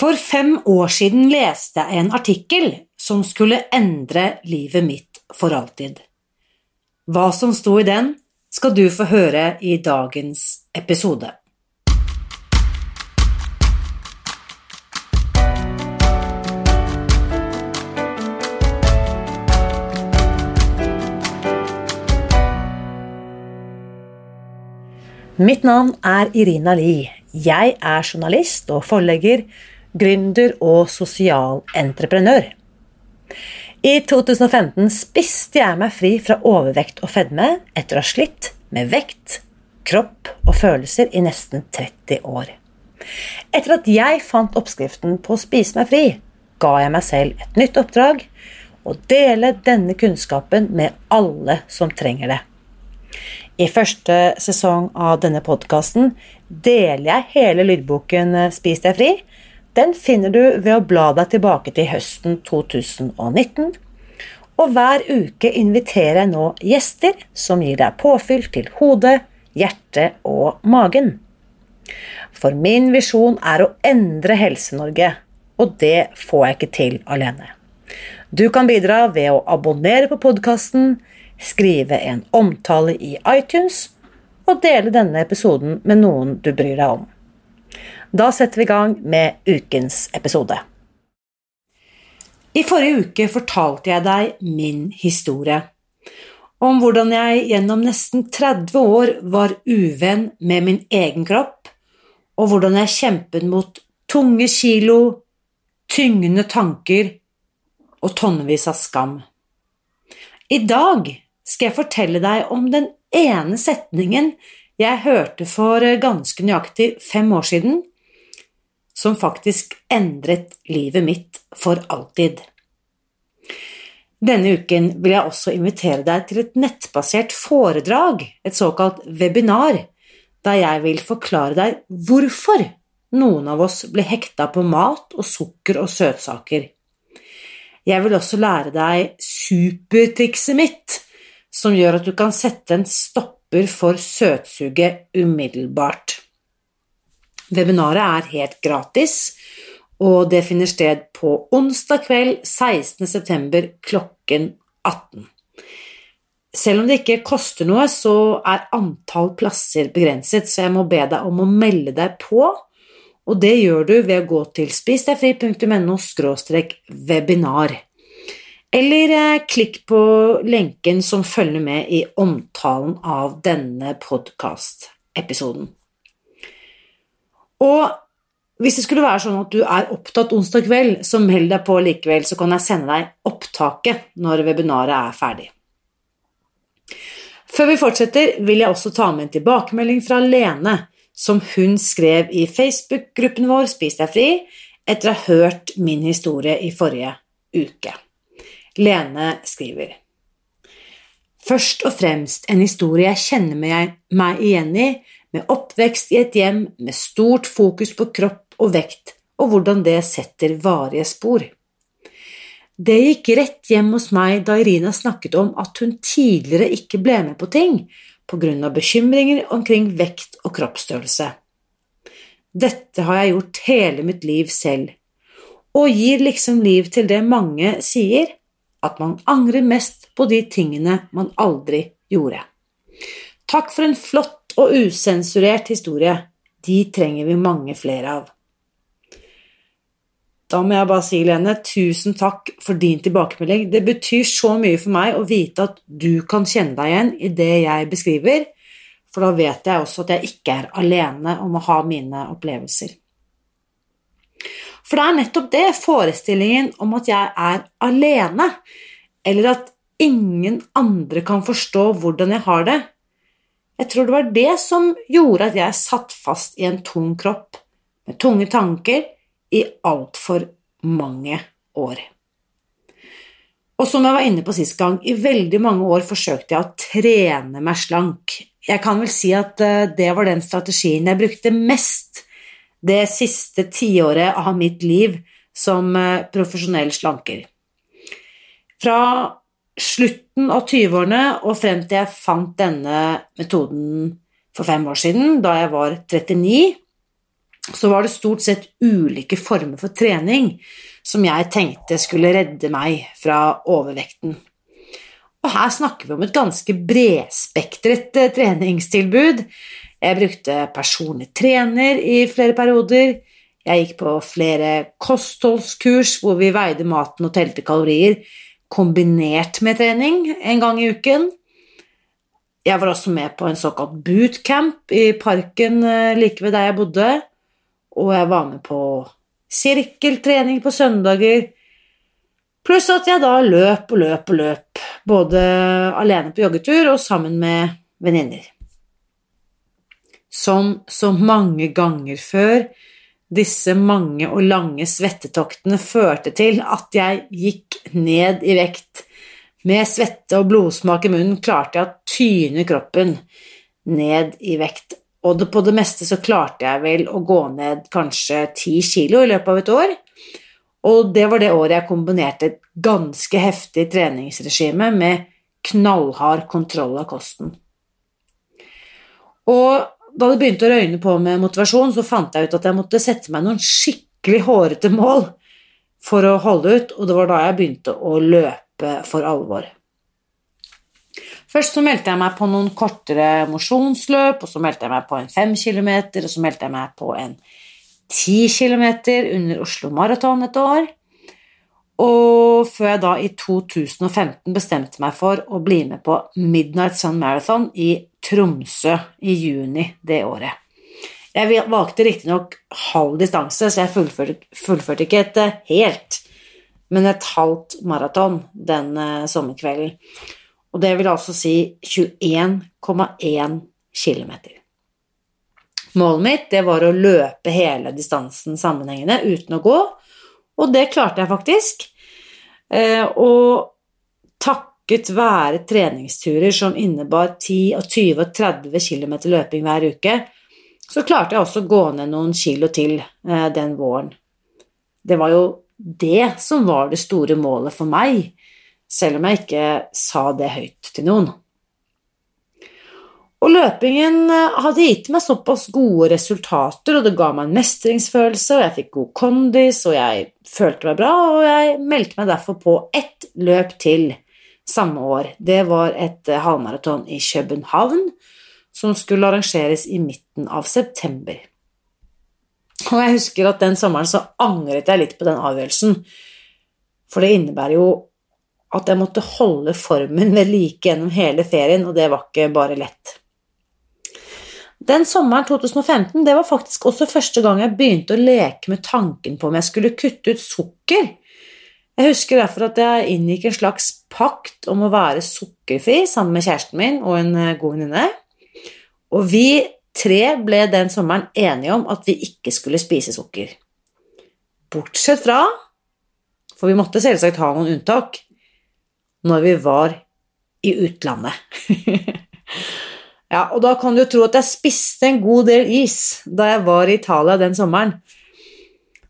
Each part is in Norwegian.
For fem år siden leste jeg en artikkel som skulle endre livet mitt for alltid. Hva som sto i den, skal du få høre i dagens episode. Mitt navn er Irina Li. Jeg er journalist og forlegger, gründer og sosialentreprenør. I 2015 spiste jeg meg fri fra overvekt og fedme etter å ha slitt med vekt, kropp og følelser i nesten 30 år. Etter at jeg fant oppskriften på å spise meg fri, ga jeg meg selv et nytt oppdrag å dele denne kunnskapen med alle som trenger det. I første sesong av denne podkasten deler jeg hele lydboken Spis deg fri. Den finner du ved å bla deg tilbake til høsten 2019. Og hver uke inviterer jeg nå gjester som gir deg påfyll til hodet, hjertet og magen. For min visjon er å endre Helse-Norge, og det får jeg ikke til alene. Du kan bidra ved å abonnere på podkasten, skrive en omtale i iTunes og dele denne episoden med noen du bryr deg om. Da setter vi i gang med ukens episode. I forrige uke fortalte jeg deg min historie. Om hvordan jeg gjennom nesten 30 år var uvenn med min egen kropp, og hvordan jeg kjempet mot tunge kilo, tyngende tanker og tonnevis av skam. I dag skal jeg fortelle deg om den ene setningen jeg hørte for ganske nøyaktig fem år siden, som faktisk endret livet mitt for alltid. Denne uken vil jeg også invitere deg til et nettbasert foredrag, et såkalt webinar, der jeg vil forklare deg hvorfor noen av oss blir hekta på mat og sukker og søtsaker. Jeg vil også lære deg supertrikset mitt som gjør at du kan sette en stopper for søtsuget umiddelbart. Webinaret er helt gratis, og det finner sted på onsdag kveld 16.9. klokken 18. Selv om det ikke koster noe, så er antall plasser begrenset, så jeg må be deg om å melde deg på, og det gjør du ved å gå til spisdegfri.no – webinar. Eller eh, klikk på lenken som følger med i omtalen av denne podkastepisoden. Og hvis det skulle være sånn at du er opptatt onsdag kveld, så meld deg på likevel, så kan jeg sende deg opptaket når webinaret er ferdig. Før vi fortsetter, vil jeg også ta med en tilbakemelding fra Lene, som hun skrev i Facebook-gruppen vår Spis deg fri, etter å ha hørt min historie i forrige uke. Lene skriver Først og fremst en historie jeg kjenner meg igjen i, med oppvekst i et hjem med stort fokus på kropp og vekt, og hvordan det setter varige spor. Det gikk rett hjem hos meg da Irina snakket om at hun tidligere ikke ble med på ting på grunn av bekymringer omkring vekt og kroppsstørrelse. Dette har jeg gjort hele mitt liv selv, og gir liksom liv til det mange sier, at man angrer mest på de tingene man aldri gjorde. Takk for en flott og usensurert historie. De trenger vi mange flere av. Da må jeg bare si, Lene, tusen takk for din tilbakemelding. Det betyr så mye for meg å vite at du kan kjenne deg igjen i det jeg beskriver, for da vet jeg også at jeg ikke er alene om å ha mine opplevelser. For det er nettopp det, forestillingen om at jeg er alene, eller at ingen andre kan forstå hvordan jeg har det. Jeg tror det var det som gjorde at jeg satt fast i en tung kropp, med tunge tanker, i altfor mange år. Og som jeg var inne på sist gang, i veldig mange år forsøkte jeg å trene meg slank. Jeg kan vel si at eh, det var den strategien jeg brukte mest det siste tiåret av mitt liv som eh, profesjonell slanker. Fra slutten av 20-årene og frem til jeg fant denne metoden for fem år siden, da jeg var 39, så var det stort sett ulike former for trening som jeg tenkte skulle redde meg fra overvekten. Og her snakker vi om et ganske bredspektret eh, treningstilbud. Jeg brukte personlig trener i flere perioder. Jeg gikk på flere kostholdskurs hvor vi veide maten og telte kalorier, kombinert med trening en gang i uken. Jeg var også med på en såkalt bootcamp i parken eh, like ved der jeg bodde, og jeg var med på sirkeltrening på søndager, pluss at jeg da løp og løp og løp, både alene på joggetur og sammen med venninner. Som så mange ganger før disse mange og lange svettetoktene førte til at jeg gikk ned i vekt med svette og blodsmak i munnen klarte jeg å tyne kroppen ned i vekt, og på det meste så klarte jeg vel å gå ned kanskje ti kilo i løpet av et år. Og det var det året jeg kombinerte et ganske heftig treningsregime med knallhard kontroll av kosten. Og da det begynte å røyne på med motivasjon, så fant jeg ut at jeg måtte sette meg noen skikkelig hårete mål for å holde ut, og det var da jeg begynte å løpe for alvor. Først så meldte jeg meg på noen kortere mosjonsløp, og så meldte jeg meg på en fem kilometer, og så meldte jeg meg på en ti kilometer under Oslo Maraton et år. Og før jeg da i 2015 bestemte meg for å bli med på Midnight Sun Marathon i Tromsø i juni det året. Jeg valgte riktignok halv distanse, så jeg fullførte, fullførte ikke et helt men et halvt maraton den eh, sommerkvelden. Og det vil altså si 21,1 km. Målet mitt det var å løpe hele distansen sammenhengende uten å gå, og det klarte jeg faktisk. Eh, og takket være treningsturer som innebar 10, 20 og 30 km løping hver uke, så klarte jeg også å gå ned noen kilo til eh, den våren. Det var jo det som var det store målet for meg, selv om jeg ikke sa det høyt til noen. Og løpingen eh, hadde gitt meg såpass gode resultater, og det ga meg en mestringsfølelse, og jeg fikk god kondis, og jeg følte meg bra, og jeg meldte meg derfor på ett løp til samme år. Det var et eh, halvmaraton i København som skulle arrangeres i midten av september. Og jeg husker at den sommeren så angret jeg litt på den avgjørelsen, for det innebærer jo at jeg måtte holde formen ved like gjennom hele ferien, og det var ikke bare lett. Den sommeren 2015 det var faktisk også første gang jeg begynte å leke med tanken på om jeg skulle kutte ut sukker. Jeg husker derfor at jeg inngikk en slags pakt om å være sukkerfri sammen med kjæresten min og en eh, god venninne. Og vi tre ble den sommeren enige om at vi ikke skulle spise sukker. Bortsett fra For vi måtte selvsagt ha noen unntak når vi var i utlandet. ja, og da kan du tro at jeg spiste en god del is da jeg var i Italia den sommeren.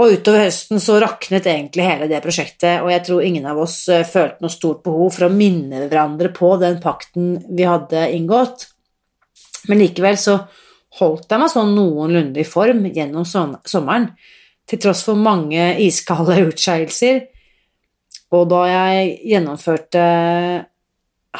Og utover høsten så raknet egentlig hele det prosjektet, og jeg tror ingen av oss eh, følte noe stort behov for å minne hverandre på den pakten vi hadde inngått. Men likevel så holdt jeg meg sånn noenlunde i form gjennom sommeren, til tross for mange iskalde utskeielser. Og da jeg gjennomførte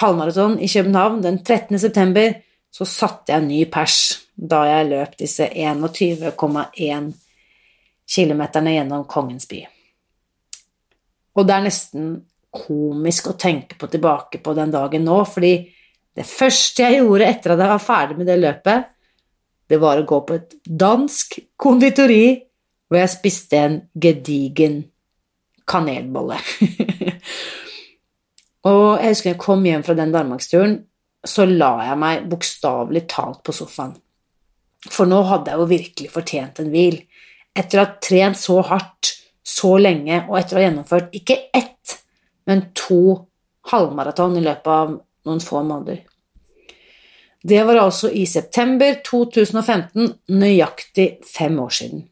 halvmaraton i København den 13. september, så satte jeg ny pers da jeg løp disse 21,1 kilometerne gjennom Kongens by. Og det er nesten komisk å tenke på tilbake på den dagen nå, fordi det første jeg gjorde etter at jeg var ferdig med det løpet, det var å gå på et dansk konditori hvor jeg spiste en gedigen kanelbolle. og jeg husker jeg kom hjem fra den danmarksturen, så la jeg meg bokstavelig talt på sofaen. For nå hadde jeg jo virkelig fortjent en hvil. Etter å ha trent så hardt så lenge, og etter å ha gjennomført ikke ett, men to halvmaraton i løpet av noen få måneder. Det var altså i september 2015, nøyaktig fem år siden.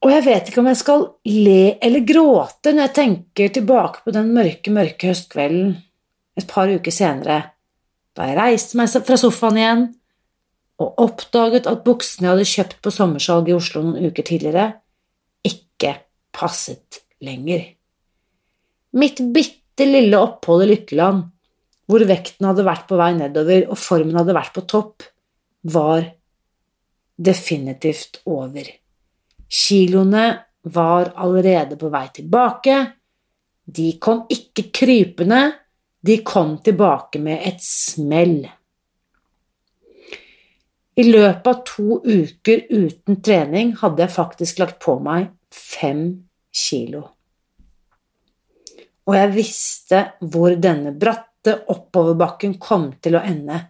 Og jeg vet ikke om jeg skal le eller gråte når jeg tenker tilbake på den mørke, mørke høstkvelden et par uker senere, da jeg reiste meg fra sofaen igjen og oppdaget at buksene jeg hadde kjøpt på sommersalg i Oslo noen uker tidligere, ikke passet lenger. Mitt bitte lille opphold i Lykkeland, hvor vekten hadde vært på vei nedover og formen hadde vært på topp, var definitivt over. Kiloene var allerede på vei tilbake. De kom ikke krypende, de kom tilbake med et smell. I løpet av to uker uten trening hadde jeg faktisk lagt på meg fem kilo. Og jeg visste hvor denne bratte oppoverbakken kom til å ende,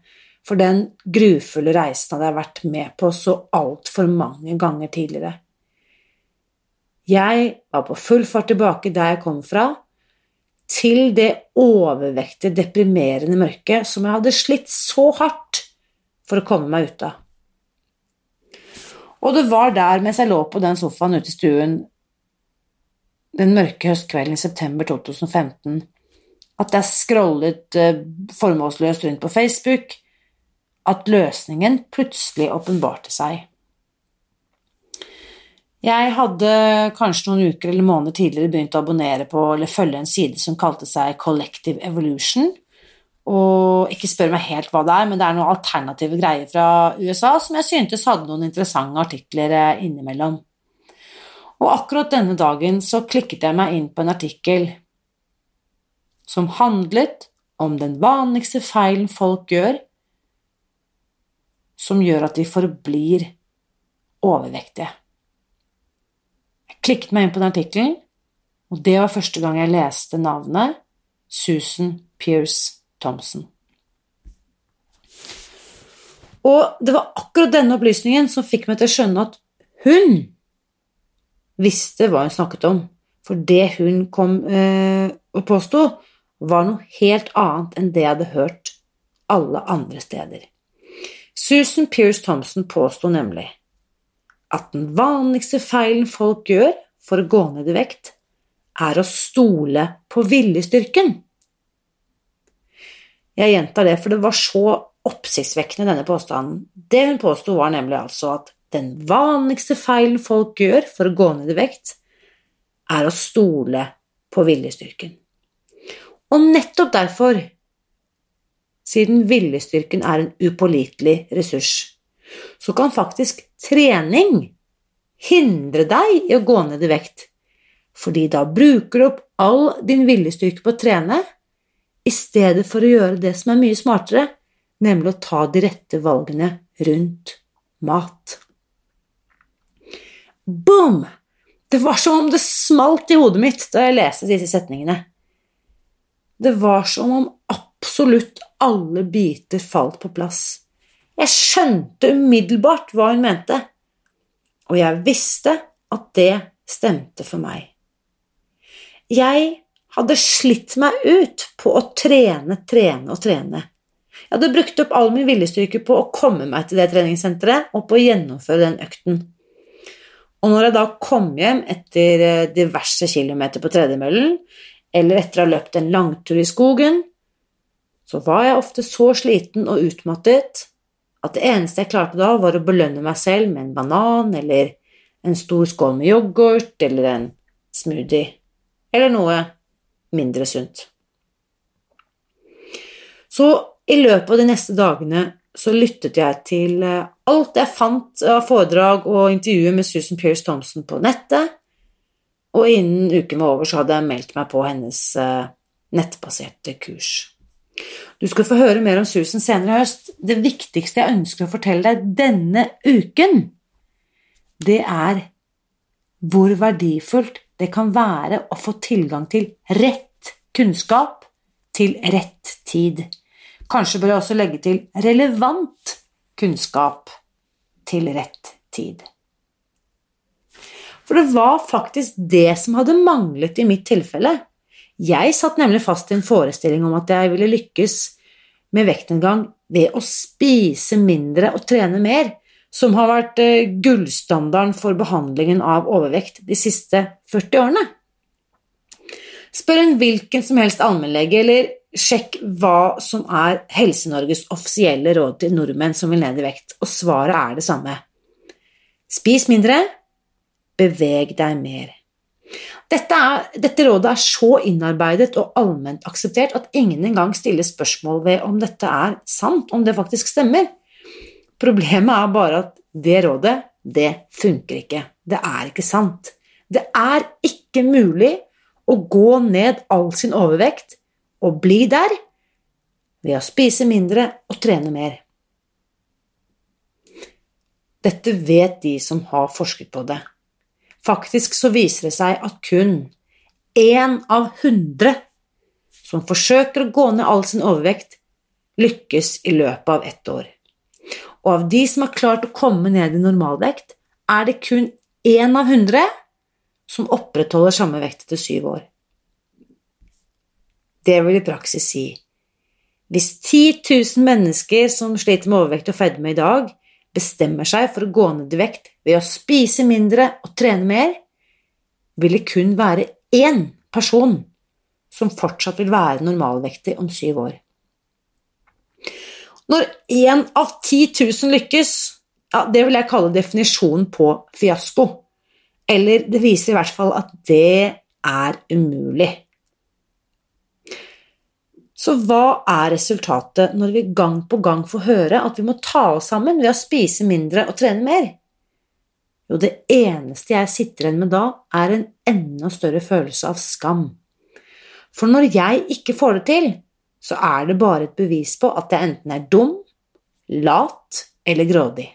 for den grufulle reisen hadde jeg vært med på så altfor mange ganger tidligere. Jeg var på full fart tilbake der jeg kom fra, til det overvektige, deprimerende mørket som jeg hadde slitt så hardt for å komme meg ut av. Og det var der, mens jeg lå på den sofaen ute i stuen den mørke høstkvelden i september 2015, at jeg scrollet eh, formålsløst rundt på Facebook, at løsningen plutselig åpenbarte seg. Jeg hadde kanskje noen uker eller måneder tidligere begynt å abonnere på eller følge en side som kalte seg Collective Evolution, og ikke spør meg helt hva det er, men det er noen alternative greier fra USA som jeg syntes hadde noen interessante artikler eh, innimellom. Og akkurat denne dagen så klikket jeg meg inn på en artikkel som handlet om den vanligste feilen folk gjør, som gjør at de forblir overvektige. Klikket meg inn på den artikkelen, og det var første gang jeg leste navnet Susan Pierce Thompson. Og det var akkurat denne opplysningen som fikk meg til å skjønne at hun visste hva hun snakket om, for det hun kom eh, og påsto, var noe helt annet enn det jeg hadde hørt alle andre steder. Susan Pierce Thompson påsto nemlig at den vanligste feilen folk gjør for å gå ned i vekt, er å stole på viljestyrken. Jeg gjentar det, for det var så oppsiktsvekkende, denne påstanden. Det hun påsto, var nemlig altså at den vanligste feilen folk gjør for å gå ned i vekt, er å stole på viljestyrken. Og nettopp derfor, siden viljestyrken er en upålitelig ressurs, så kan faktisk trening hindre deg i å gå ned i vekt, fordi da bruker du opp all din viljestyrke på å trene i stedet for å gjøre det som er mye smartere, nemlig å ta de rette valgene rundt mat. Boom! Det var som om det smalt i hodet mitt da jeg leste disse setningene. Det var som om absolutt alle biter falt på plass. Jeg skjønte umiddelbart hva hun mente, og jeg visste at det stemte for meg. Jeg hadde slitt meg ut på å trene, trene og trene. Jeg hadde brukt opp all min viljestyrke på å komme meg til det treningssenteret og på å gjennomføre den økten. Og når jeg da kom hjem etter eh, diverse kilometer på tredemøllen, eller etter å ha løpt en langtur i skogen, så var jeg ofte så sliten og utmattet at det eneste jeg klarte da, var å belønne meg selv med en banan eller en stor skål med yoghurt eller en smoothie eller noe mindre sunt. Så i løpet av de neste dagene så lyttet jeg til eh, alt jeg fant av foredrag og intervjuer med Susan Pierce Thompson på nettet, og innen uken var over, så hadde jeg meldt meg på hennes eh, nettbaserte kurs. Du skal få høre mer om Susan senere i høst. Det viktigste jeg ønsker å fortelle deg denne uken, det er hvor verdifullt det kan være å få tilgang til rett kunnskap til rett tid. Kanskje bør jeg også legge til relevant kunnskap til rett tid. For det var faktisk det som hadde manglet i mitt tilfelle. Jeg satt nemlig fast i en forestilling om at jeg ville lykkes med vektnedgang ved å spise mindre og trene mer, som har vært eh, gullstandarden for behandlingen av overvekt de siste 40 årene. Spør en hvilken som helst allmennlege, eller sjekk hva som er Helse-Norges offisielle råd til nordmenn som vil ned i vekt, og svaret er det samme. Spis mindre, beveg deg mer. Dette, er, dette, rådet er så innarbeidet og allment akseptert at ingen engang stiller spørsmål ved om dette er sant, om det faktisk stemmer. Problemet er bare at det rådet, det funker ikke. Det er ikke sant. Det er ikke mulig å gå ned all sin overvekt og bli der ved å spise mindre og trene mer. Dette vet de som har forsket på det. Faktisk så viser det seg at kun én av hundre som forsøker å gå ned all sin overvekt, lykkes i løpet av ett år. Og av de som har klart å komme ned i normalvekt, er det kun én av hundre som opprettholder samme vekt etter syv år. Det vil i praksis si hvis 10 000 mennesker som sliter med overvekt og fedme i dag, bestemmer seg for å gå ned i vekt ved å spise mindre og trene mer, vil det kun være én person som fortsatt vil være normalvektig om syv år. Når én av 10 000 lykkes, ja, det vil jeg kalle definisjonen på fiasko. Eller det viser i hvert fall at det er umulig. Så hva er resultatet når vi gang på gang får høre at vi må ta oss sammen ved å spise mindre og trene mer? Jo, det eneste jeg sitter igjen med da, er en enda større følelse av skam. For når jeg ikke får det til, så er det bare et bevis på at jeg enten er dum, lat eller grådig.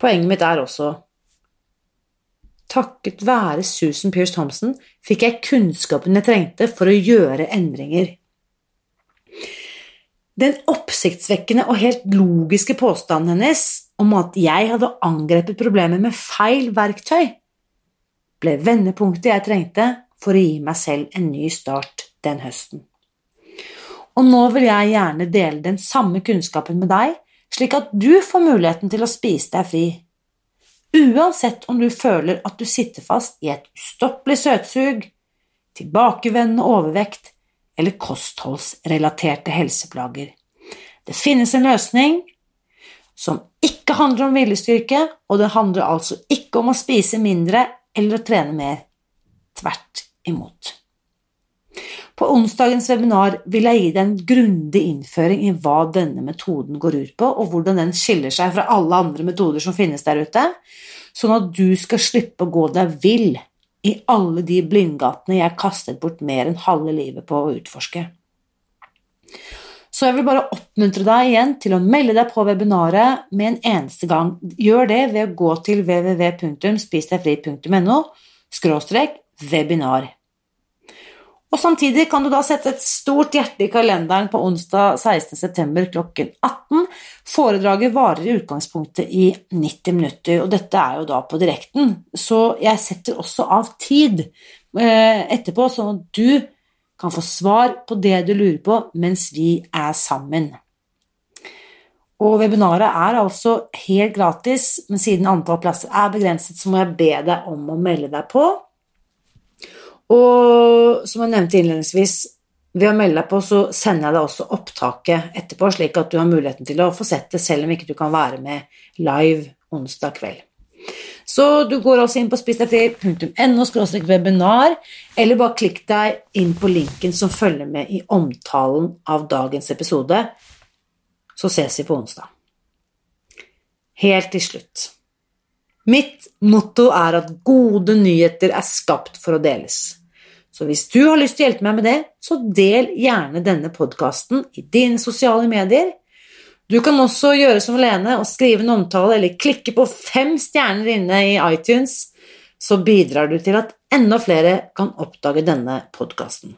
Poenget mitt er også Takket være Susan Pierce Thompson fikk jeg kunnskapen jeg trengte for å gjøre endringer. Den oppsiktsvekkende og helt logiske påstanden hennes om at jeg hadde angrepet problemet med feil verktøy, ble vendepunktet jeg trengte for å gi meg selv en ny start den høsten. Og nå vil jeg gjerne dele den samme kunnskapen med deg, slik at du får muligheten til å spise deg fri Uansett om du føler at du sitter fast i et ustoppelig søtsug, tilbakevendende overvekt eller kostholdsrelaterte helseplager. Det finnes en løsning som ikke handler om viljestyrke, og det handler altså ikke om å spise mindre eller å trene mer. Tvert imot. På onsdagens webinar vil jeg gi deg en grundig innføring i hva denne metoden går ut på, og hvordan den skiller seg fra alle andre metoder som finnes der ute, sånn at du skal slippe å gå deg vill i alle de blindgatene jeg kastet bort mer enn halve livet på å utforske. Så jeg vil bare oppmuntre deg igjen til å melde deg på webinaret med en eneste gang. Gjør det ved å gå til www.spisdegfri.no webinar. Og Samtidig kan du da sette et stort hjerte i kalenderen på onsdag 16.9. klokken 18. Foredraget varer i utgangspunktet i 90 minutter, og dette er jo da på direkten, så jeg setter også av tid eh, etterpå, sånn at du kan få svar på det du lurer på mens vi er sammen. Og webinaret er altså helt gratis, men siden antall plasser er begrenset, så må jeg be deg om å melde deg på. Og som jeg nevnte innledningsvis, ved å melde deg på så sender jeg deg også opptaket etterpå, slik at du har muligheten til å få sett det selv om ikke du kan være med live onsdag kveld. Så du går altså inn på spisdegfri.no webinar, eller bare klikk deg inn på linken som følger med i omtalen av dagens episode. Så ses vi på onsdag. Helt til slutt. Mitt motto er at gode nyheter er skapt for å deles. Så hvis du har lyst til å hjelpe meg med det, så del gjerne denne podkasten i dine sosiale medier. Du kan også gjøre som Lene og skrive en omtale eller klikke på fem stjerner inne i iTunes, så bidrar du til at enda flere kan oppdage denne podkasten.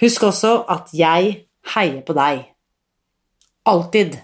Husk også at jeg heier på deg. Alltid.